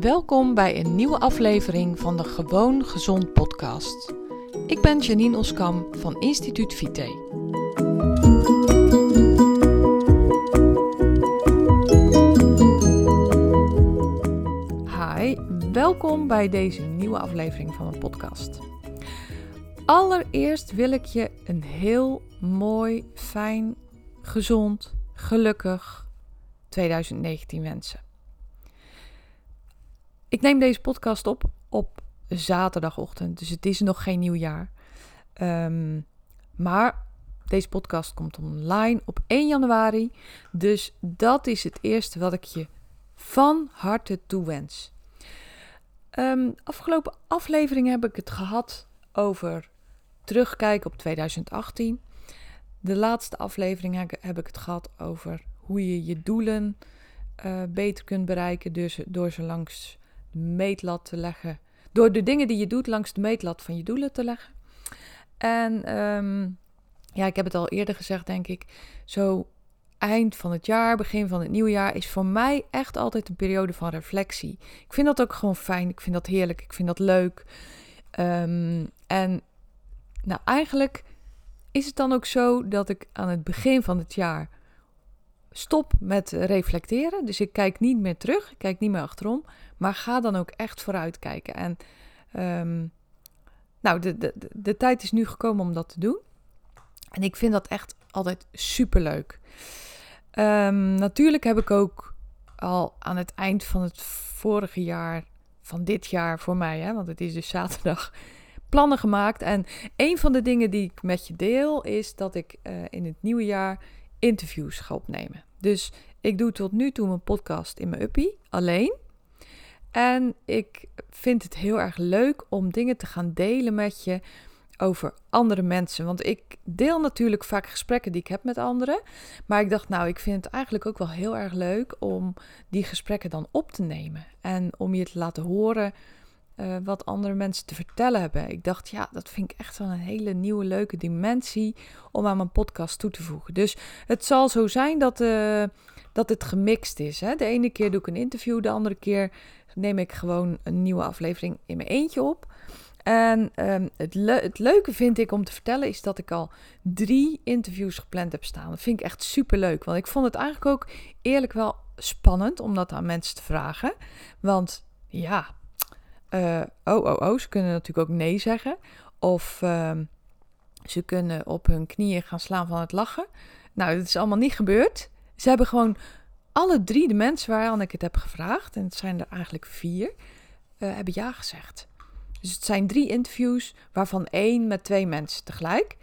Welkom bij een nieuwe aflevering van de Gewoon Gezond podcast. Ik ben Janine Oskam van Instituut Vite. Hi, welkom bij deze nieuwe aflevering van mijn podcast. Allereerst wil ik je een heel mooi, fijn, gezond, gelukkig 2019 wensen. Ik neem deze podcast op op zaterdagochtend, dus het is nog geen nieuw jaar. Ehm, maar deze podcast komt online op 1 januari. Dus dat is het eerste wat ik je van harte toewens. Um, afgelopen aflevering heb ik het gehad over terugkijken op 2018. De laatste aflevering heb ik het gehad over hoe je je doelen uh, beter kunt bereiken. Dus door ze langs meetlat te leggen. Door de dingen die je doet langs de meetlat van je doelen te leggen. En um, ja, ik heb het al eerder gezegd, denk ik. Zo eind van het jaar, begin van het nieuwe jaar is voor mij echt altijd een periode van reflectie. Ik vind dat ook gewoon fijn. Ik vind dat heerlijk. Ik vind dat leuk. Um, en nou, eigenlijk is het dan ook zo dat ik aan het begin van het jaar stop met reflecteren. Dus ik kijk niet meer terug, ik kijk niet meer achterom, maar ga dan ook echt vooruit kijken. En um, nou, de, de, de tijd is nu gekomen om dat te doen. En ik vind dat echt altijd super leuk. Um, natuurlijk heb ik ook al aan het eind van het vorige jaar, van dit jaar voor mij, hè, want het is dus zaterdag, plannen gemaakt. En een van de dingen die ik met je deel is dat ik uh, in het nieuwe jaar interviews ga opnemen. Dus ik doe tot nu toe mijn podcast in mijn uppie, alleen. En ik vind het heel erg leuk om dingen te gaan delen met je over andere mensen. Want ik deel natuurlijk vaak gesprekken die ik heb met anderen. Maar ik dacht, nou, ik vind het eigenlijk ook wel heel erg leuk om die gesprekken dan op te nemen. En om je te laten horen uh, wat andere mensen te vertellen hebben. Ik dacht, ja, dat vind ik echt wel een hele nieuwe, leuke dimensie om aan mijn podcast toe te voegen. Dus het zal zo zijn dat, uh, dat het gemixt is. Hè? De ene keer doe ik een interview, de andere keer neem ik gewoon een nieuwe aflevering in mijn eentje op. En um, het, het, leuke vind ik om te vertellen is dat ik al drie interviews gepland heb staan. Dat vind ik echt super leuk. Want ik vond het eigenlijk ook eerlijk wel spannend om dat aan mensen te vragen. Want ja, uh, oh, oh, ze kunnen natuurlijk ook nee zeggen. Of uh, ze kunnen op hun knieën gaan slaan van het lachen. Nou, dat is allemaal niet gebeurd. Ze hebben gewoon alle drie de mensen waaraan ik het heb gevraagd, en het zijn er eigenlijk vier, uh, hebben ja gezegd. Dus het zijn drie interviews, waarvan één met twee mensen tegelijk.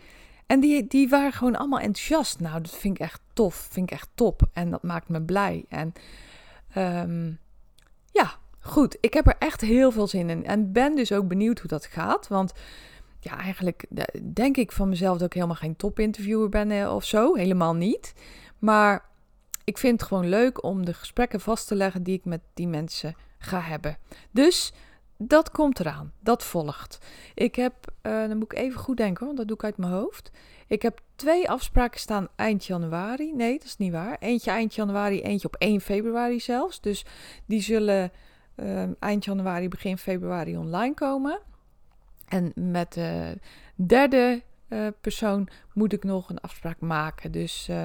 En die, die waren gewoon allemaal enthousiast. Nou, dat vind ik echt tof. Vind ik echt top. En dat maakt me blij. En ja, goed. Ik heb er echt heel veel zin in. En ben dus ook benieuwd hoe dat gaat. Want ja, eigenlijk denk ik van mezelf dat ik helemaal geen topinterviewer ben eh, of zo. Helemaal niet. Maar ik vind het gewoon leuk om de gesprekken vast te leggen die ik met die mensen ga hebben. Dus dat komt eraan. Dat volgt. Ik heb, uh, dan moet ik even goed denken, want dat doe ik uit mijn hoofd. Ik heb twee afspraken staan eind januari. Nee, dat is niet waar. Eentje eind januari, eentje op 1 februari zelfs. Dus die zullen uh, eind januari, begin februari online komen. En met de derde uh, persoon moet ik nog een afspraak maken. Dus, uh,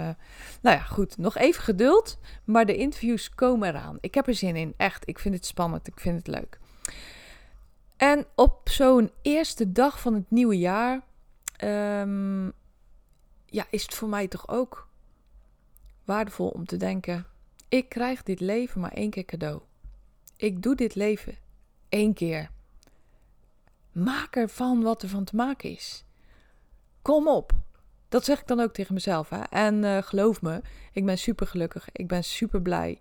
nou ja, goed. Nog even geduld. Maar de interviews komen eraan. Ik heb er zin in. Echt. Ik vind het spannend. Ik vind het leuk. En op zo'n eerste dag van het nieuwe jaar. Um, ja, is het voor mij toch ook waardevol om te denken: ik krijg dit leven maar één keer cadeau. Ik doe dit leven één keer. Maak ervan wat er van te maken is. Kom op. Dat zeg ik dan ook tegen mezelf. Hè? En uh, geloof me, ik ben super gelukkig. Ik ben super blij.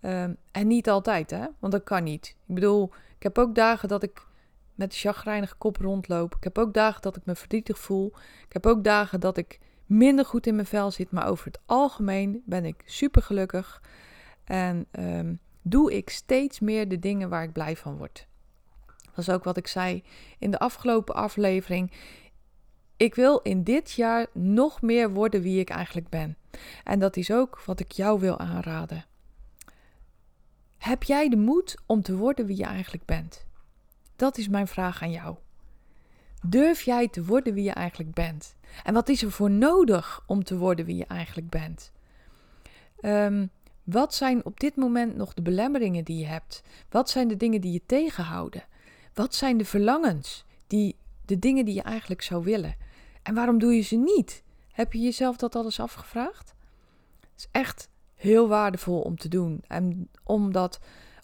Um, en niet altijd, hè? Want dat kan niet. Ik bedoel, ik heb ook dagen dat ik met een chagrijnige kop rondloop. Ik heb ook dagen dat ik me verdrietig voel. Ik heb ook dagen dat ik minder goed in mijn vel zit. Maar over het algemeen ben ik super gelukkig. En um, doe ik steeds meer de dingen waar ik blij van word. Dat is ook wat ik zei in de afgelopen aflevering. Ik wil in dit jaar nog meer worden wie ik eigenlijk ben. En dat is ook wat ik jou wil aanraden. heb jij de moed om te worden wie je eigenlijk bent? Dat is mijn vraag aan jou. Durf jij te worden wie je eigenlijk bent? En wat is er voor nodig om te worden wie je eigenlijk bent? Um, wat zijn op dit moment nog de belemmeringen die je hebt? Wat zijn de dingen die je tegenhouden? Wat zijn de verlangens, die, de dingen die je eigenlijk zou willen? En waarom doe je ze niet? Heb je jezelf dat alles afgevraagd? Het is echt heel waardevol om te doen. En om,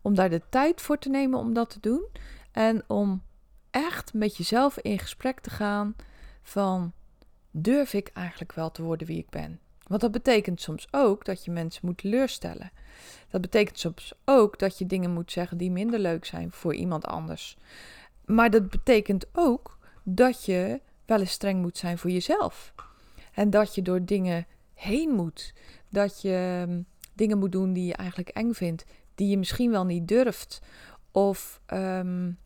om daar de tijd voor te nemen om dat te doen. En om echt met jezelf in gesprek te gaan van durf ik eigenlijk wel te worden wie ik ben? Want dat betekent soms ook dat je mensen moet teleurstellen. Dat betekent soms ook dat je dingen moet zeggen die minder leuk zijn voor iemand anders. Maar dat betekent ook dat je wel eens streng moet zijn voor jezelf. En dat je door dingen heen moet. Dat je hm, dingen moet doen die je eigenlijk eng vindt, die je misschien wel niet durft. Of um,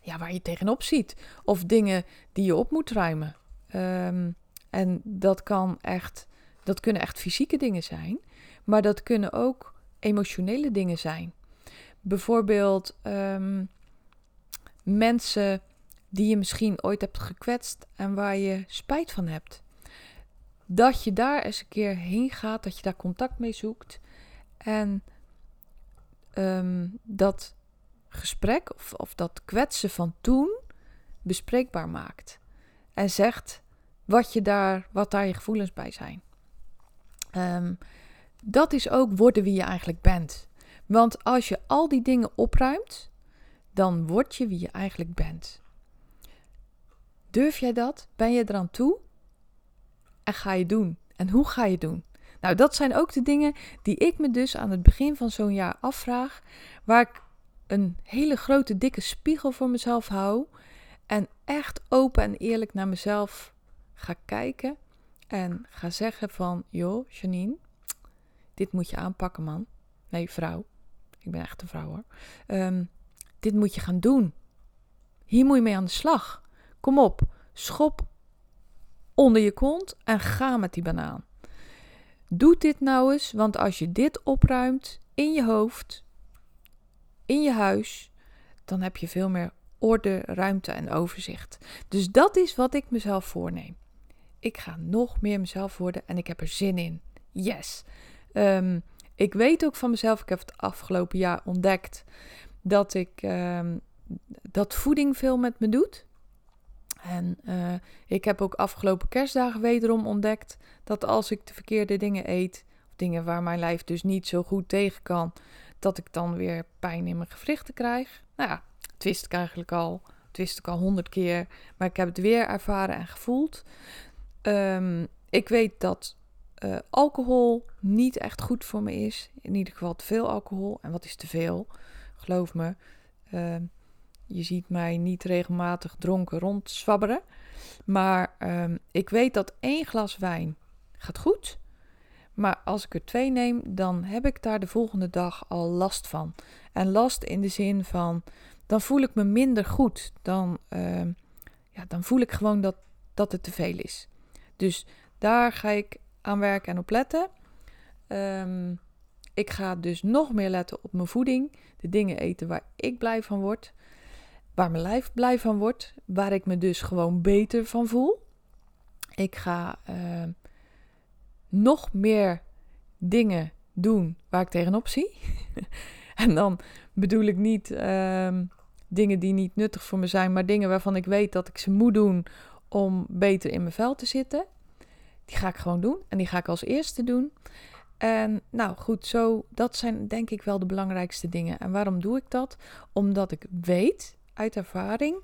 ja, waar je tegenop ziet. Of dingen die je op moet ruimen. Um, en dat kan echt dat kunnen echt fysieke dingen zijn, maar dat kunnen ook emotionele dingen zijn. Bijvoorbeeld um, mensen die je misschien ooit hebt gekwetst en waar je spijt van hebt. Dat je daar eens een keer heen gaat, dat je daar contact mee zoekt en um, dat gesprek of, of dat kwetsen van toen bespreekbaar maakt. En zegt wat, je daar, wat daar je gevoelens bij zijn. Um, dat is ook worden wie je eigenlijk bent. Want als je al die dingen opruimt, dan word je wie je eigenlijk bent. Durf jij dat? Ben je eraan toe? En ga je doen? En hoe ga je doen? Nou, dat zijn ook de dingen die ik me dus aan het begin van zo'n jaar afvraag, waar ik een hele grote dikke spiegel voor mezelf hou en echt open en eerlijk naar mezelf ga kijken en ga zeggen van, joh, Janine, dit moet je aanpakken, man. Nee, vrouw. Ik ben echt een vrouw hoor. Um, dit moet je gaan doen. Hier moet je mee aan de slag. Kom op, schop onder je kont en ga met die banaan. Doe dit nou eens, want als je dit opruimt in je hoofd, in je huis, dan heb je veel meer orde, ruimte en overzicht. Dus dat is wat ik mezelf voorneem ik ga nog meer mezelf worden en ik heb er zin in. Yes. Um, ik weet ook van mezelf, ik heb het afgelopen jaar ontdekt dat ik um, dat voeding veel met me doet. En uh, ik heb ook afgelopen kerstdagen wederom ontdekt dat als ik de verkeerde dingen eet, of dingen waar mijn lijf dus niet zo goed tegen kan, dat ik dan weer pijn in mijn gewrichten krijg. Nou ja, wist ik eigenlijk al. Het wist ik al honderd keer, maar ik heb het weer ervaren en gevoeld. Um, ik weet dat uh, alcohol niet echt goed voor me is. In ieder geval te veel alcohol. En wat is te veel? Geloof me. Uh, je ziet mij niet regelmatig dronken rondzwabberen. Maar um, ik weet dat één glas wijn gaat goed. Maar als ik er twee neem, dan heb ik daar de volgende dag al last van. En last in de zin van, dan voel ik me minder goed. Dan, ja, dan voel ik gewoon dat, dat het te veel is. Dus daar ga ik aan werken en op letten. Um, ik ga dus nog meer letten op mijn voeding. De dingen eten waar ik blij van word. Waar mijn lijf blij van wordt. Waar ik me dus gewoon beter van voel. Ik ga uh, nog meer dingen doen waar ik tegenop zie. en dan bedoel ik niet uh, dingen die niet nuttig voor me zijn, maar dingen waarvan ik weet dat ik ze moet doen om beter in mijn vel te zitten. Die ga ik gewoon doen en die ga ik als eerste doen. En nou goed, zo, dat zijn denk ik wel de belangrijkste dingen. En waarom doe ik dat? Omdat ik weet uit ervaring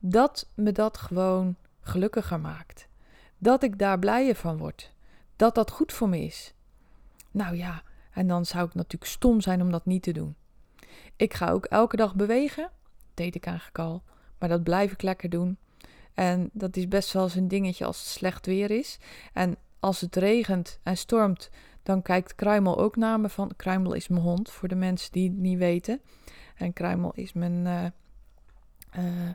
dat me dat gewoon gelukkiger maakt. Dat ik daar blijer van word. Dat dat goed voor me is. Nou ja, en dan zou ik natuurlijk stom zijn om dat niet te doen. Ik ga ook elke dag bewegen. Dat deed ik eigenlijk al. Maar dat blijf ik lekker doen. En dat is best wel eens een dingetje als het slecht weer is. En als het regent en stormt, dan kijkt Kruimel ook naar me van... Kruimel is mijn hond, voor de mensen die het niet weten. En Kruimel is mijn, uh, uh,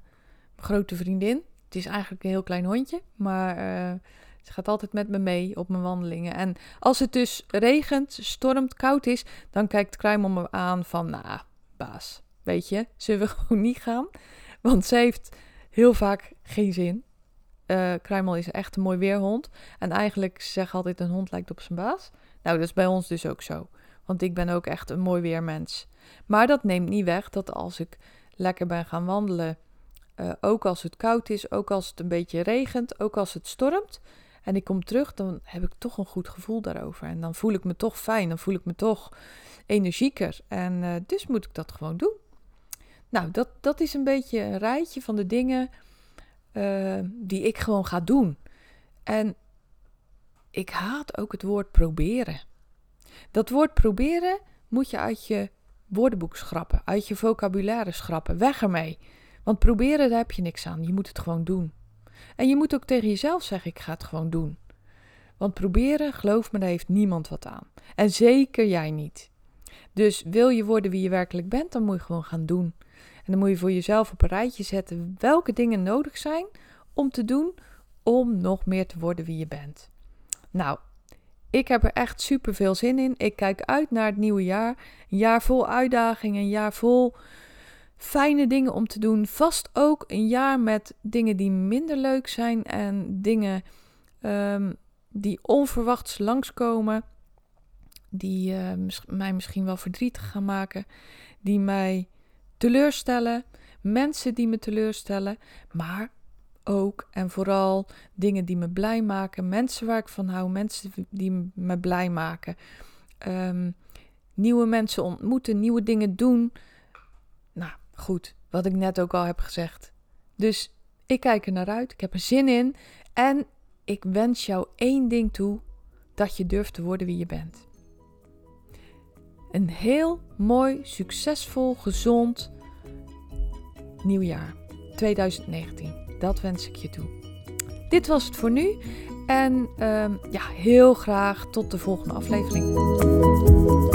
grote vriendin. Het is eigenlijk een heel klein hondje, maar uh, Ze gaat altijd met me mee op mijn wandelingen. En als het dus regent, stormt, koud is, dan kijkt Kruimel me aan van, nou, baas, weet je, zullen we gewoon niet gaan? Want ze heeft heel vaak geen zin. Uh, Kruimel is echt een mooi weerhond. En eigenlijk zeg altijd een hond lijkt op zijn baas. Nou, dat is bij ons dus ook zo. Want ik ben ook echt een mooi weermens. Maar dat neemt niet weg dat als ik lekker ben gaan wandelen, uh, ook als het koud is, ook als het een beetje regent, ook als het stormt, en ik kom terug, dan heb ik toch een goed gevoel daarover. En dan voel ik me toch fijn, dan voel ik me toch energieker. En uh, dus moet ik dat gewoon doen. Nou, dat, dat is een beetje een rijtje van de dingen uh, die ik gewoon ga doen. En ik haat ook het woord proberen. Dat woord proberen moet je uit je woordenboek schrappen, uit je vocabulaire schrappen. Weg ermee. Want proberen, daar heb je niks aan. Je moet het gewoon doen. En je moet ook tegen jezelf zeggen: ik ga het gewoon doen. Want proberen, geloof me, daar heeft niemand wat aan. En zeker jij niet. Dus wil je worden wie je werkelijk bent, dan moet je gewoon gaan doen. En dan moet je voor jezelf op een rijtje zetten welke dingen nodig zijn om te doen om nog meer te worden wie je bent. Nou, ik heb er echt super veel zin in. Ik kijk uit naar het nieuwe jaar. Een jaar vol uitdagingen, een jaar vol fijne dingen om te doen. Vast ook een jaar met dingen die minder leuk zijn en dingen um, die onverwachts langskomen. Die uh, mij misschien wel verdrietig gaan maken. Die mij teleurstellen. Mensen die me teleurstellen. Maar ook en vooral dingen die me blij maken. Mensen waar ik van hou. Mensen die me blij maken. Um, nieuwe mensen ontmoeten. Nieuwe dingen doen. Nou, Goed, wat ik net ook al heb gezegd. Dus ik kijk er naar uit, ik heb er zin in en ik wens jou één ding toe: dat je durft te worden wie je bent. Een heel mooi, succesvol, gezond nieuwjaar 2019. Dat wens ik je toe. Dit was het voor nu. En um, ja, heel graag tot de volgende aflevering.